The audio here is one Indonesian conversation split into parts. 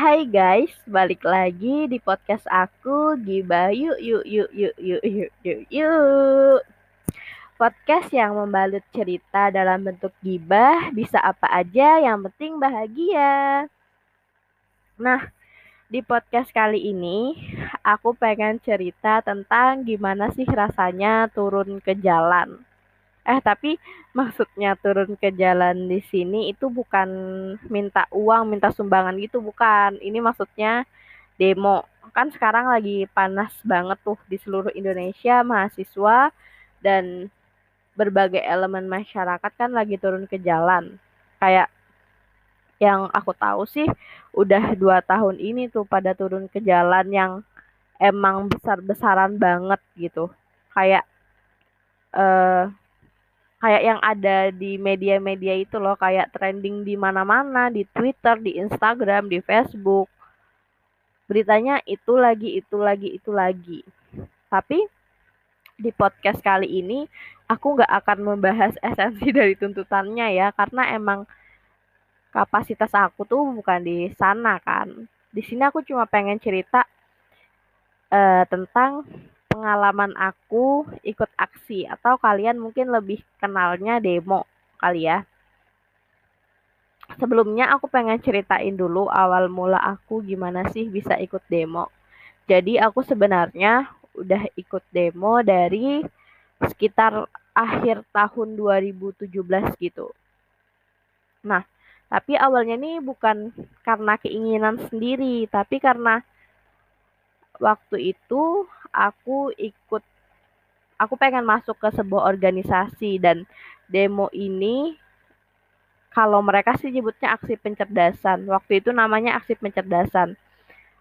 Hai guys, balik lagi di podcast aku Gibah yuk yuk yuk yuk yuk yuk yuk yuk. Podcast yang membalut cerita dalam bentuk gibah bisa apa aja yang penting bahagia. Nah, di podcast kali ini aku pengen cerita tentang gimana sih rasanya turun ke jalan Eh, tapi maksudnya turun ke jalan di sini itu bukan minta uang, minta sumbangan gitu, bukan. Ini maksudnya demo. Kan sekarang lagi panas banget tuh di seluruh Indonesia, mahasiswa dan berbagai elemen masyarakat kan lagi turun ke jalan. Kayak yang aku tahu sih udah dua tahun ini tuh pada turun ke jalan yang emang besar-besaran banget gitu. Kayak eh kayak yang ada di media-media itu loh kayak trending di mana-mana di Twitter di Instagram di Facebook. Beritanya itu lagi itu lagi itu lagi. Tapi di podcast kali ini aku nggak akan membahas esensi dari tuntutannya ya karena emang kapasitas aku tuh bukan di sana kan. Di sini aku cuma pengen cerita uh, tentang pengalaman aku ikut aksi atau kalian mungkin lebih kenalnya demo kali ya. Sebelumnya aku pengen ceritain dulu awal mula aku gimana sih bisa ikut demo. Jadi aku sebenarnya udah ikut demo dari sekitar akhir tahun 2017 gitu. Nah, tapi awalnya nih bukan karena keinginan sendiri, tapi karena waktu itu aku ikut aku pengen masuk ke sebuah organisasi dan demo ini kalau mereka sih nyebutnya aksi pencerdasan. Waktu itu namanya aksi pencerdasan.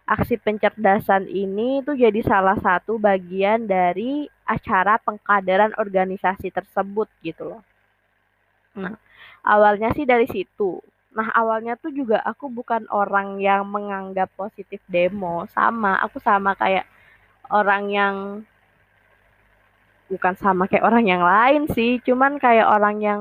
Aksi pencerdasan ini tuh jadi salah satu bagian dari acara pengkaderan organisasi tersebut gitu loh. Nah, awalnya sih dari situ. Nah, awalnya tuh juga aku bukan orang yang menganggap positif demo. Sama, aku sama kayak orang yang bukan sama kayak orang yang lain sih, cuman kayak orang yang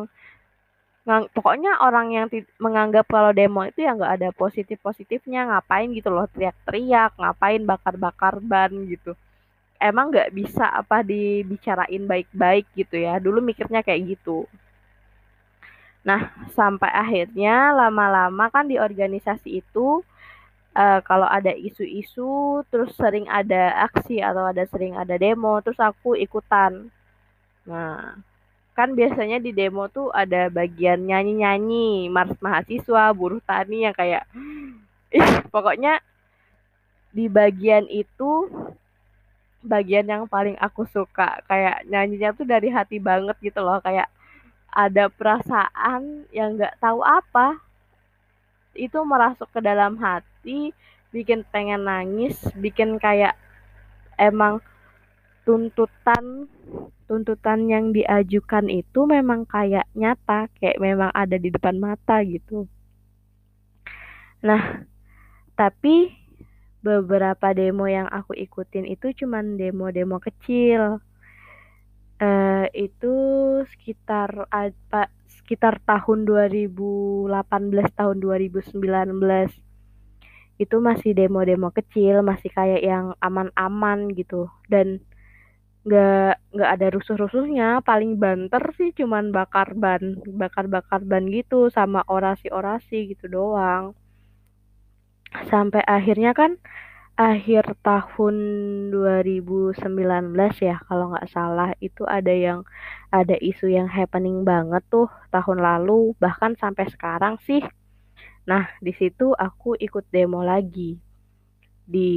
pokoknya orang yang menganggap kalau demo itu ya nggak ada positif positifnya ngapain gitu loh teriak-teriak ngapain bakar-bakar ban gitu emang nggak bisa apa dibicarain baik-baik gitu ya dulu mikirnya kayak gitu nah sampai akhirnya lama-lama kan di organisasi itu uh, kalau ada isu-isu terus sering ada aksi atau ada sering ada demo terus aku ikutan. Nah kan biasanya di demo tuh ada bagian nyanyi-nyanyi mars mahasiswa buruh tani yang kayak pokoknya di bagian itu bagian yang paling aku suka kayak nyanyinya tuh dari hati banget gitu loh kayak ada perasaan yang nggak tahu apa itu merasuk ke dalam hati bikin pengen nangis bikin kayak emang tuntutan tuntutan yang diajukan itu memang kayak nyata kayak memang ada di depan mata gitu. Nah tapi beberapa demo yang aku ikutin itu cuman demo-demo kecil uh, itu sekitar apa sekitar tahun 2018 tahun 2019 itu masih demo-demo kecil masih kayak yang aman-aman gitu. Dan nggak nggak ada rusuh-rusuhnya paling banter sih cuman bakar ban bakar-bakar ban gitu sama orasi-orasi gitu doang. Sampai akhirnya kan akhir tahun 2019 ya kalau nggak salah itu ada yang ada isu yang happening banget tuh tahun lalu bahkan sampai sekarang sih. Nah di situ aku ikut demo lagi. Di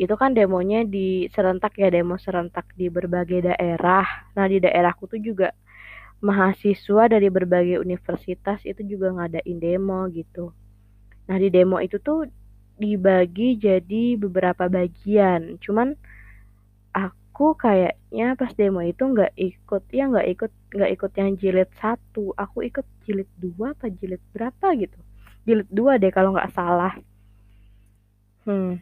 itu kan demonya di serentak ya demo serentak di berbagai daerah. Nah di daerahku tuh juga mahasiswa dari berbagai universitas itu juga ngadain demo gitu. Nah di demo itu tuh dibagi jadi beberapa bagian. Cuman aku kayaknya pas demo itu nggak ikut, ya nggak ikut nggak ikut yang jilid satu. Aku ikut jilid dua apa jilid berapa gitu. Jilid dua deh kalau nggak salah. Hmm.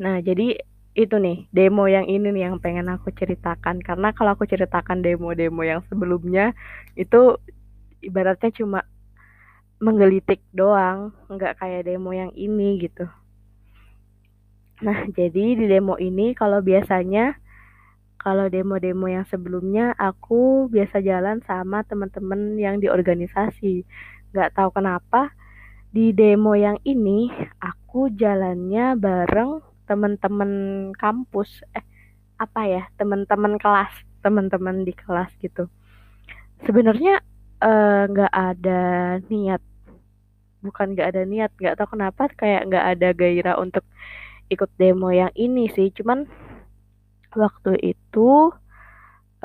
Nah jadi itu nih demo yang ini nih yang pengen aku ceritakan karena kalau aku ceritakan demo-demo yang sebelumnya itu ibaratnya cuma menggelitik doang nggak kayak demo yang ini gitu. Nah jadi di demo ini kalau biasanya kalau demo-demo yang sebelumnya aku biasa jalan sama teman-teman yang di organisasi. Nggak tahu kenapa di demo yang ini aku jalannya bareng teman-teman kampus. Eh apa ya? Teman-teman kelas teman-teman di kelas gitu. Sebenarnya eh, nggak uh, ada niat bukan nggak ada niat nggak tahu kenapa kayak nggak ada gairah untuk ikut demo yang ini sih. Cuman waktu itu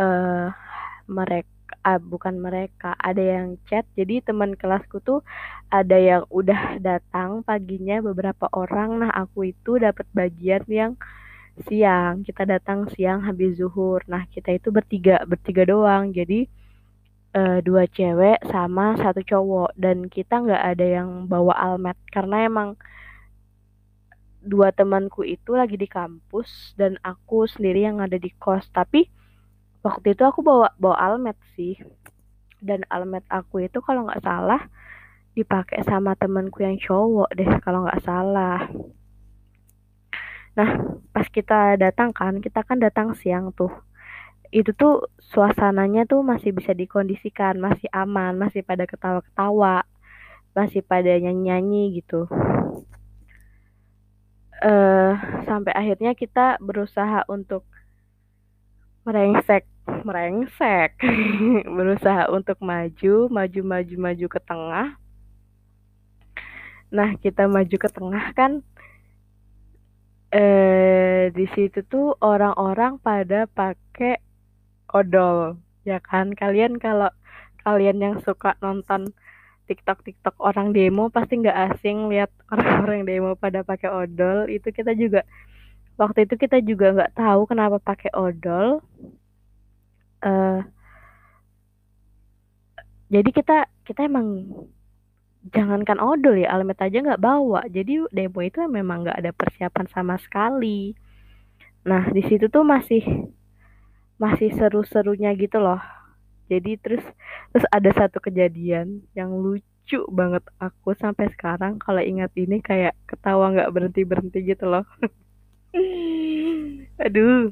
uh, mereka ah, bukan mereka ada yang chat. Jadi teman kelasku tuh ada yang udah datang paginya beberapa orang. Nah aku itu dapat bagian yang siang. Kita datang siang habis zuhur. Nah kita itu bertiga bertiga doang. Jadi uh, dua cewek sama satu cowok. Dan kita nggak ada yang bawa almet. Karena emang dua temanku itu lagi di kampus dan aku sendiri yang ada di kos. Tapi waktu itu aku bawa bawa almet sih. Dan almet aku itu kalau nggak salah dipakai sama temanku yang cowok deh kalau nggak salah. Nah pas kita datang kan kita kan datang siang tuh itu tuh suasananya tuh masih bisa dikondisikan, masih aman, masih pada ketawa-ketawa, masih pada nyanyi-nyanyi gitu. Uh, sampai akhirnya kita berusaha untuk merengsek, merengsek, berusaha untuk maju, maju, maju, maju ke tengah. Nah, kita maju ke tengah kan eh di situ tuh orang-orang pada pakai odol. Ya kan? Kalian kalau kalian yang suka nonton TikTok TikTok orang demo pasti nggak asing lihat orang-orang demo pada pakai odol. Itu kita juga waktu itu kita juga nggak tahu kenapa pakai odol. Uh, jadi kita kita emang jangankan odol ya almet aja nggak bawa. Jadi demo itu memang nggak ada persiapan sama sekali. Nah di situ tuh masih masih seru-serunya gitu loh. Jadi terus terus ada satu kejadian yang lucu banget aku sampai sekarang kalau ingat ini kayak ketawa nggak berhenti berhenti gitu loh. Aduh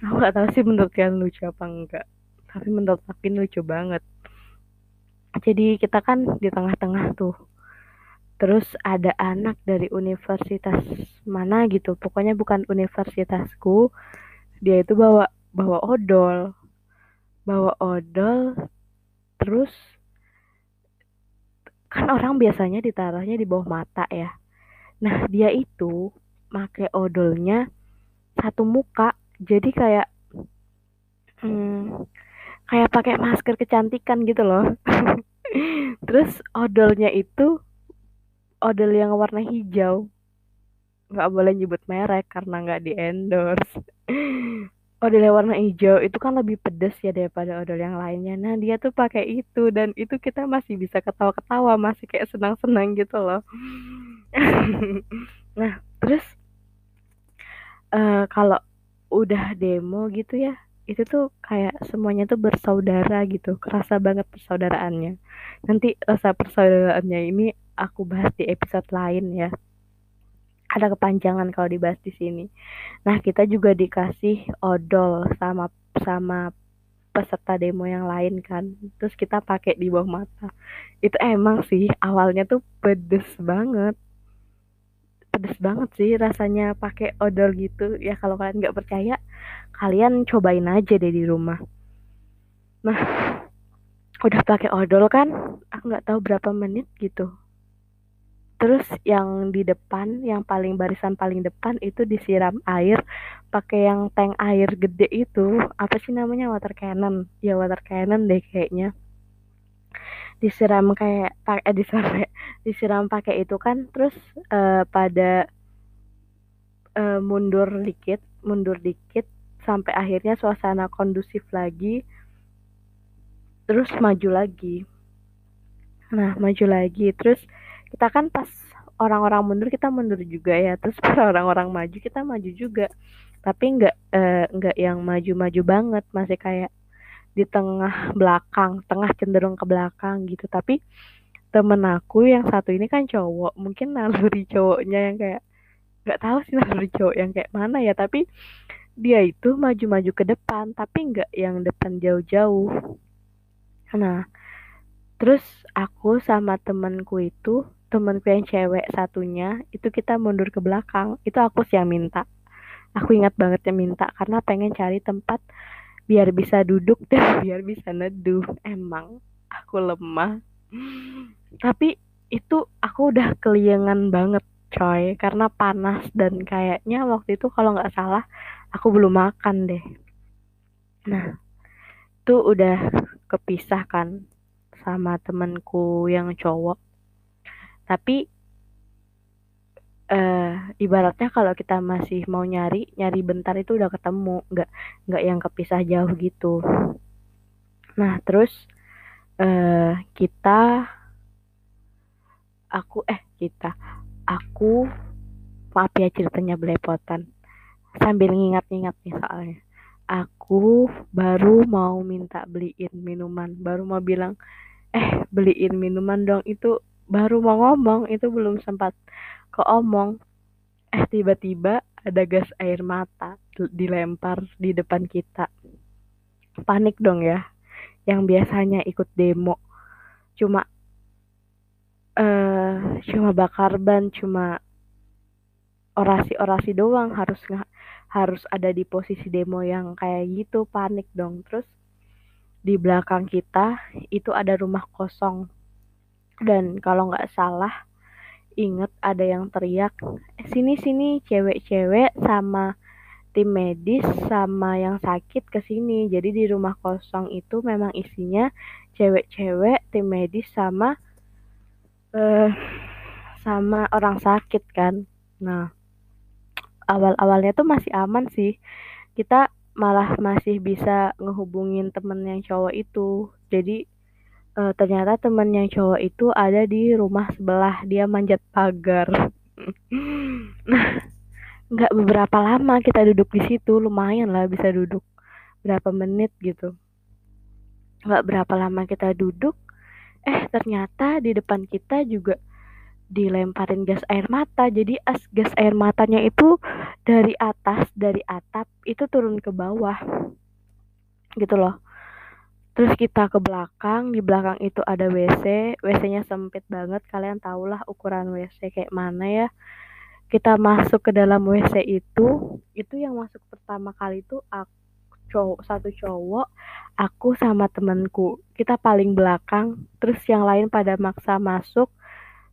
aku nggak tahu sih menurut kalian lucu apa enggak tapi menurut aku ini lucu banget. Jadi kita kan di tengah-tengah tuh terus ada anak dari universitas mana gitu pokoknya bukan universitasku dia itu bawa bawa odol. Bawa odol terus kan orang biasanya ditaruhnya di bawah mata ya. Nah dia itu pakai odolnya satu muka. Jadi kayak hmm, kayak pakai masker kecantikan gitu loh. Terus odolnya itu odol yang warna hijau. Nggak boleh nyebut merek karena nggak di endorse odol yang warna hijau itu kan lebih pedes ya daripada odol yang lainnya. Nah dia tuh pakai itu dan itu kita masih bisa ketawa-ketawa, masih kayak senang-senang gitu loh. nah terus uh, kalau udah demo gitu ya, itu tuh kayak semuanya tuh bersaudara gitu, kerasa banget persaudaraannya. Nanti rasa persaudaraannya ini aku bahas di episode lain ya ada kepanjangan kalau dibahas di sini. Nah, kita juga dikasih odol sama sama peserta demo yang lain kan. Terus kita pakai di bawah mata. Itu emang sih awalnya tuh pedes banget. Pedes banget sih rasanya pakai odol gitu. Ya kalau kalian nggak percaya, kalian cobain aja deh di rumah. Nah, udah pakai odol kan, aku nggak tahu berapa menit gitu terus yang di depan yang paling barisan paling depan itu disiram air pakai yang tank air gede itu. Apa sih namanya? Water cannon. Ya water cannon deh kayaknya. Disiram kayak pakai eh, disiram disiram pakai itu kan. Terus uh, pada uh, mundur dikit mundur dikit sampai akhirnya suasana kondusif lagi. Terus maju lagi. Nah maju lagi. Terus kita kan pas orang-orang mundur kita mundur juga ya. Terus pas orang-orang maju kita maju juga. Tapi nggak eh, nggak yang maju-maju banget. Masih kayak di tengah belakang tengah cenderung ke belakang gitu. Tapi temen aku yang satu ini kan cowok. Mungkin naluri cowoknya yang kayak nggak tahu sih naluri cowok yang kayak mana ya. Tapi dia itu maju-maju ke depan tapi nggak yang depan jauh-jauh. Nah terus aku sama temenku itu temenku yang cewek satunya itu kita mundur ke belakang. Itu aku sih yang minta. Aku ingat banget yang minta karena pengen cari tempat biar bisa duduk dan biar bisa neduh. Emang aku lemah. Tapi itu aku udah keliengan banget coy. Karena panas dan kayaknya waktu itu kalau nggak salah aku belum makan deh. Nah itu udah kepisah kan sama temenku yang cowok tapi uh, ibaratnya kalau kita masih mau nyari nyari bentar itu udah ketemu. Nggak nggak yang kepisah jauh gitu. Nah terus uh, kita aku eh kita aku maaf ya ceritanya belepotan. Sambil ngingat-ngingat nih soalnya. Aku baru mau minta beliin minuman. Baru mau bilang eh beliin minuman dong. Itu baru mau ngomong itu belum sempat keomong. Eh tiba-tiba ada gas air mata dilempar di depan kita. Panik dong ya yang biasanya ikut demo. Cuma uh, cuma bakar ban cuma orasi-orasi doang harus harus ada di posisi demo yang kayak gitu. Panik dong. Terus di belakang kita itu ada rumah kosong dan kalau nggak salah inget ada yang teriak sini sini cewek-cewek sama tim medis sama yang sakit ke sini. Jadi di rumah kosong itu memang isinya cewek-cewek tim medis sama uh, sama orang sakit kan. Nah awal-awalnya tuh masih aman sih. Kita malah masih bisa ngehubungin temen yang cowok itu. Jadi uh, ternyata temen yang cowok itu ada di rumah sebelah. Dia manjat pagar. Nah nggak beberapa lama kita duduk di situ. Lumayan lah bisa duduk berapa menit gitu. Nggak berapa lama kita duduk eh ternyata di depan kita juga dilemparin gas air mata. Jadi as gas air matanya itu dari atas dari atap itu turun ke bawah. Gitu loh terus kita ke belakang di belakang itu ada WC WC-nya sempit banget kalian tau lah ukuran WC kayak mana ya. Kita masuk ke dalam WC itu itu yang masuk pertama kali itu aku cowok satu cowok aku sama temanku. Kita paling belakang terus yang lain pada maksa masuk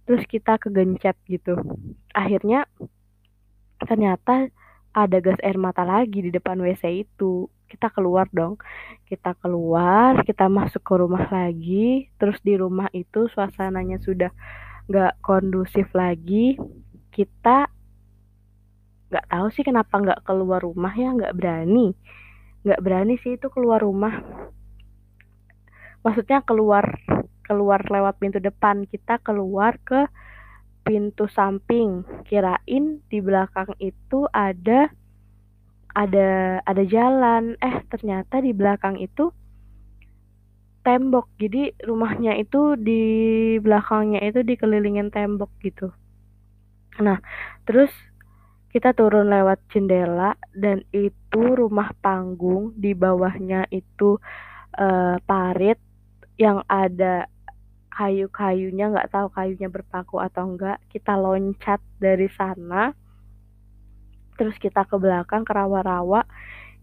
terus kita kegencet gitu. Akhirnya ternyata ada gas air mata lagi di depan WC itu. Kita keluar dong. Kita keluar kita masuk ke rumah lagi. Terus di rumah itu suasananya sudah nggak kondusif lagi. Kita nggak tahu sih kenapa nggak keluar rumah ya nggak berani. Nggak berani sih itu keluar rumah. Maksudnya keluar keluar lewat pintu depan. Kita keluar ke pintu samping. Kirain di belakang itu ada ada ada jalan. Eh ternyata di belakang itu tembok. Jadi rumahnya itu di belakangnya itu dikelilingin tembok gitu. Nah terus kita turun lewat jendela dan itu rumah panggung di bawahnya itu uh, parit yang ada kayu-kayunya nggak tahu kayunya berpaku atau enggak kita loncat dari sana terus kita ke belakang ke rawa-rawa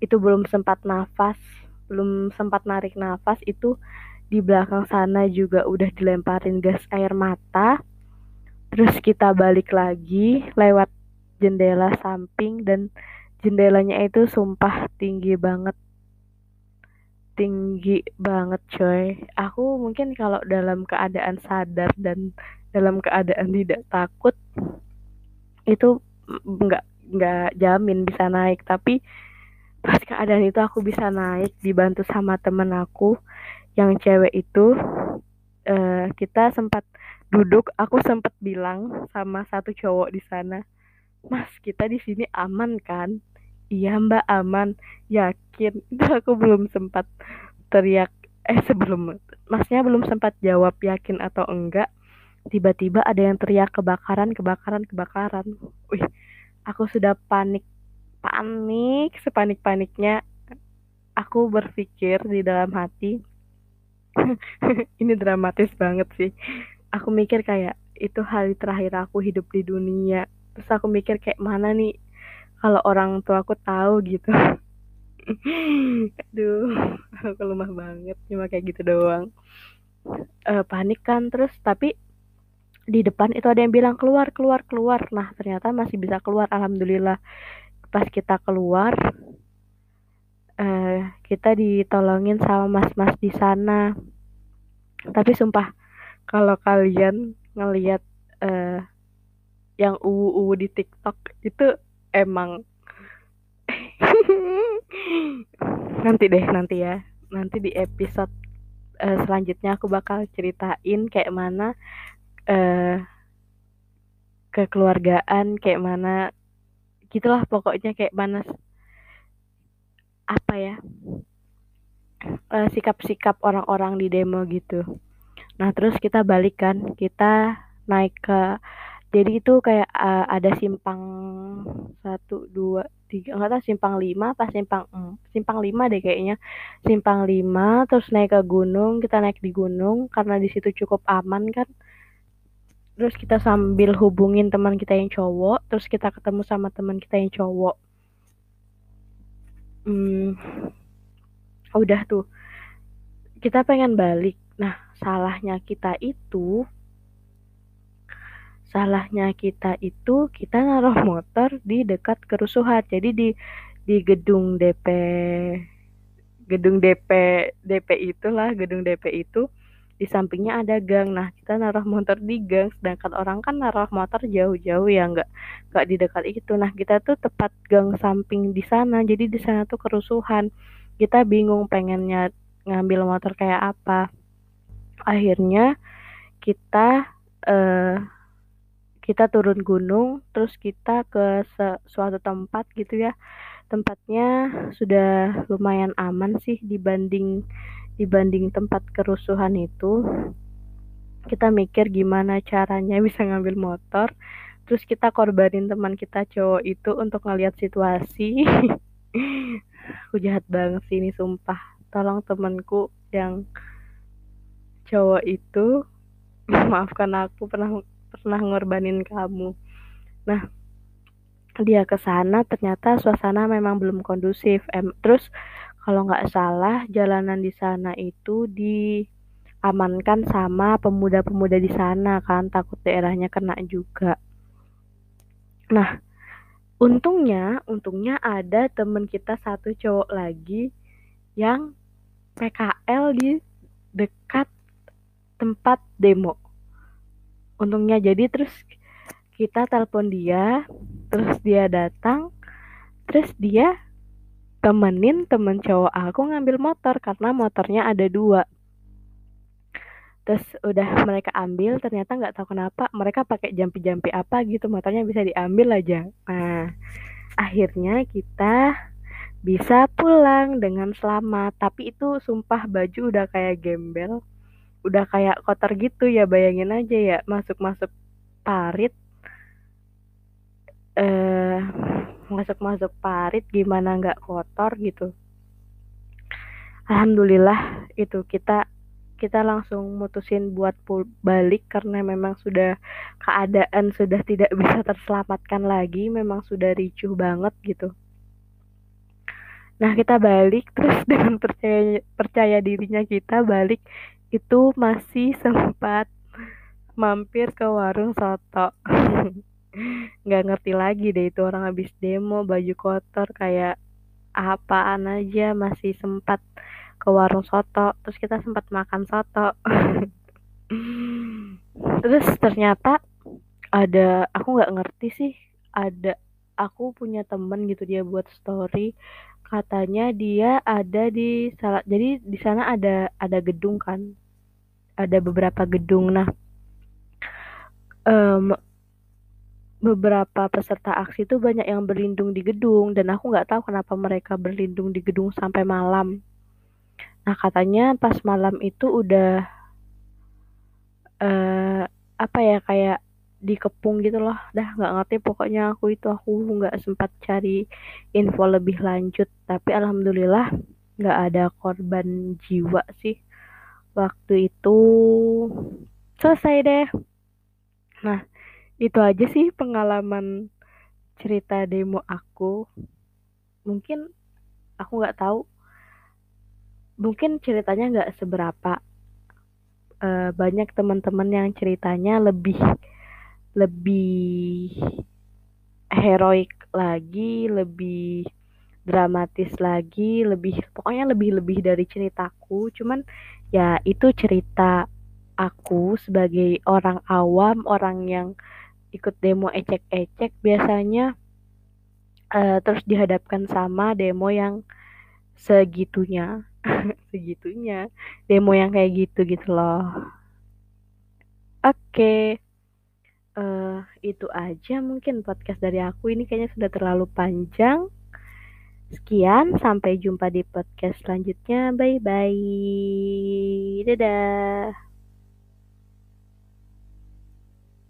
itu belum sempat nafas belum sempat narik nafas itu di belakang sana juga udah dilemparin gas air mata terus kita balik lagi lewat jendela samping dan jendelanya itu sumpah tinggi banget tinggi banget coy. Aku mungkin kalau dalam keadaan sadar dan dalam keadaan tidak takut itu nggak nggak jamin bisa naik. Tapi pas keadaan itu aku bisa naik dibantu sama temen aku yang cewek itu uh, kita sempat duduk aku sempat bilang sama satu cowok di sana mas kita di sini aman kan? Iya mbak aman yakin itu aku belum sempat teriak. Eh sebelum masnya belum sempat jawab yakin atau enggak. Tiba-tiba ada yang teriak kebakaran kebakaran kebakaran. Wih aku sudah panik. Panik sepanik paniknya aku berpikir di dalam hati ini dramatis banget sih. Aku mikir kayak itu hari terakhir aku hidup di dunia. Terus aku mikir kayak mana nih? Kalau orang tua aku tahu gitu aduh aku lemah banget. Cuma kayak gitu doang. Uh, panik kan terus tapi di depan itu ada yang bilang keluar keluar keluar. Nah ternyata masih bisa keluar alhamdulillah. Pas kita keluar uh, kita ditolongin sama mas-mas di sana. Tapi sumpah kalau kalian ngelihat uh, yang uwu-uwu di TikTok itu emang nanti deh nanti ya. Nanti di episode uh, selanjutnya aku bakal ceritain kayak mana uh, kekeluargaan kayak mana gitulah pokoknya kayak mana apa ya uh, sikap-sikap orang-orang di demo gitu. Nah terus kita balikan kita naik ke jadi itu kayak uh, ada simpang satu dua tiga nggak tahu simpang lima pas simpang mm, simpang lima deh kayaknya. Simpang lima terus naik ke gunung kita naik di gunung karena di situ cukup aman kan. Terus kita sambil hubungin teman kita yang cowok terus kita ketemu sama teman kita yang cowok. Hmm, udah tuh. Kita pengen balik. Nah salahnya kita itu salahnya kita itu kita naruh motor di dekat kerusuhan. Jadi di di gedung DP gedung DP DP itulah gedung DP itu di sampingnya ada gang. Nah kita naruh motor di gang sedangkan orang kan naruh motor jauh-jauh ya nggak nggak di dekat itu. Nah kita tuh tepat gang samping di sana jadi di sana tuh kerusuhan. Kita bingung pengennya ngambil motor kayak apa. Akhirnya kita eh, kita turun gunung terus kita ke suatu tempat gitu ya. Tempatnya sudah lumayan aman sih dibanding dibanding tempat kerusuhan itu. Kita mikir gimana caranya bisa ngambil motor terus kita korbanin teman kita cowok itu untuk ngeliat situasi. Aku jahat banget sih ini sumpah. Tolong temanku yang cowok itu maafkan aku pernah pernah ngorbanin kamu. Nah, dia ke sana ternyata suasana memang belum kondusif. Em, terus kalau nggak salah jalanan di sana itu diamankan sama pemuda-pemuda di sana kan takut daerahnya kena juga. Nah, untungnya, untungnya ada temen kita satu cowok lagi yang PKL di dekat tempat demo untungnya. Jadi terus kita telepon dia terus dia datang terus dia temenin temen cowok aku ngambil motor karena motornya ada dua. Terus udah mereka ambil ternyata nggak tahu kenapa mereka pakai jampi-jampi apa gitu motornya bisa diambil aja. Nah akhirnya kita bisa pulang dengan selamat. Tapi itu sumpah baju udah kayak gembel udah kayak kotor gitu ya bayangin aja ya masuk-masuk parit eh masuk-masuk parit gimana nggak kotor gitu. Alhamdulillah itu kita kita langsung mutusin buat balik karena memang sudah keadaan sudah tidak bisa terselamatkan lagi memang sudah ricuh banget gitu. Nah kita balik terus dengan percaya percaya dirinya kita balik itu masih sempat mampir ke warung soto. Nggak ngerti lagi deh itu orang habis demo baju kotor kayak apaan aja masih sempat ke warung soto. Terus kita sempat makan soto. Terus ternyata ada aku nggak ngerti sih ada aku punya temen gitu dia buat story. Katanya dia ada di salah jadi di sana ada ada gedung kan ada beberapa gedung. Nah, um, beberapa peserta aksi itu banyak yang berlindung di gedung dan aku nggak tahu kenapa mereka berlindung di gedung sampai malam. Nah katanya pas malam itu udah uh, apa ya kayak dikepung gitu loh dah nggak ngerti pokoknya aku itu aku nggak sempat cari info lebih lanjut tapi alhamdulillah nggak ada korban jiwa sih waktu itu selesai deh. Nah itu aja sih pengalaman cerita demo aku. Mungkin aku nggak tahu. Mungkin ceritanya nggak seberapa uh, banyak teman-teman yang ceritanya lebih lebih heroik lagi, lebih dramatis lagi, lebih pokoknya lebih-lebih dari ceritaku. Cuman ya itu cerita aku sebagai orang awam, orang yang ikut demo ecek-ecek biasanya uh, terus dihadapkan sama demo yang segitunya. Segitunya. Demo yang kayak gitu gitu loh. Oke. Okay uh, itu aja mungkin podcast dari aku. Ini kayaknya sudah terlalu panjang. Sekian, sampai jumpa di podcast selanjutnya. Bye bye. Dadah.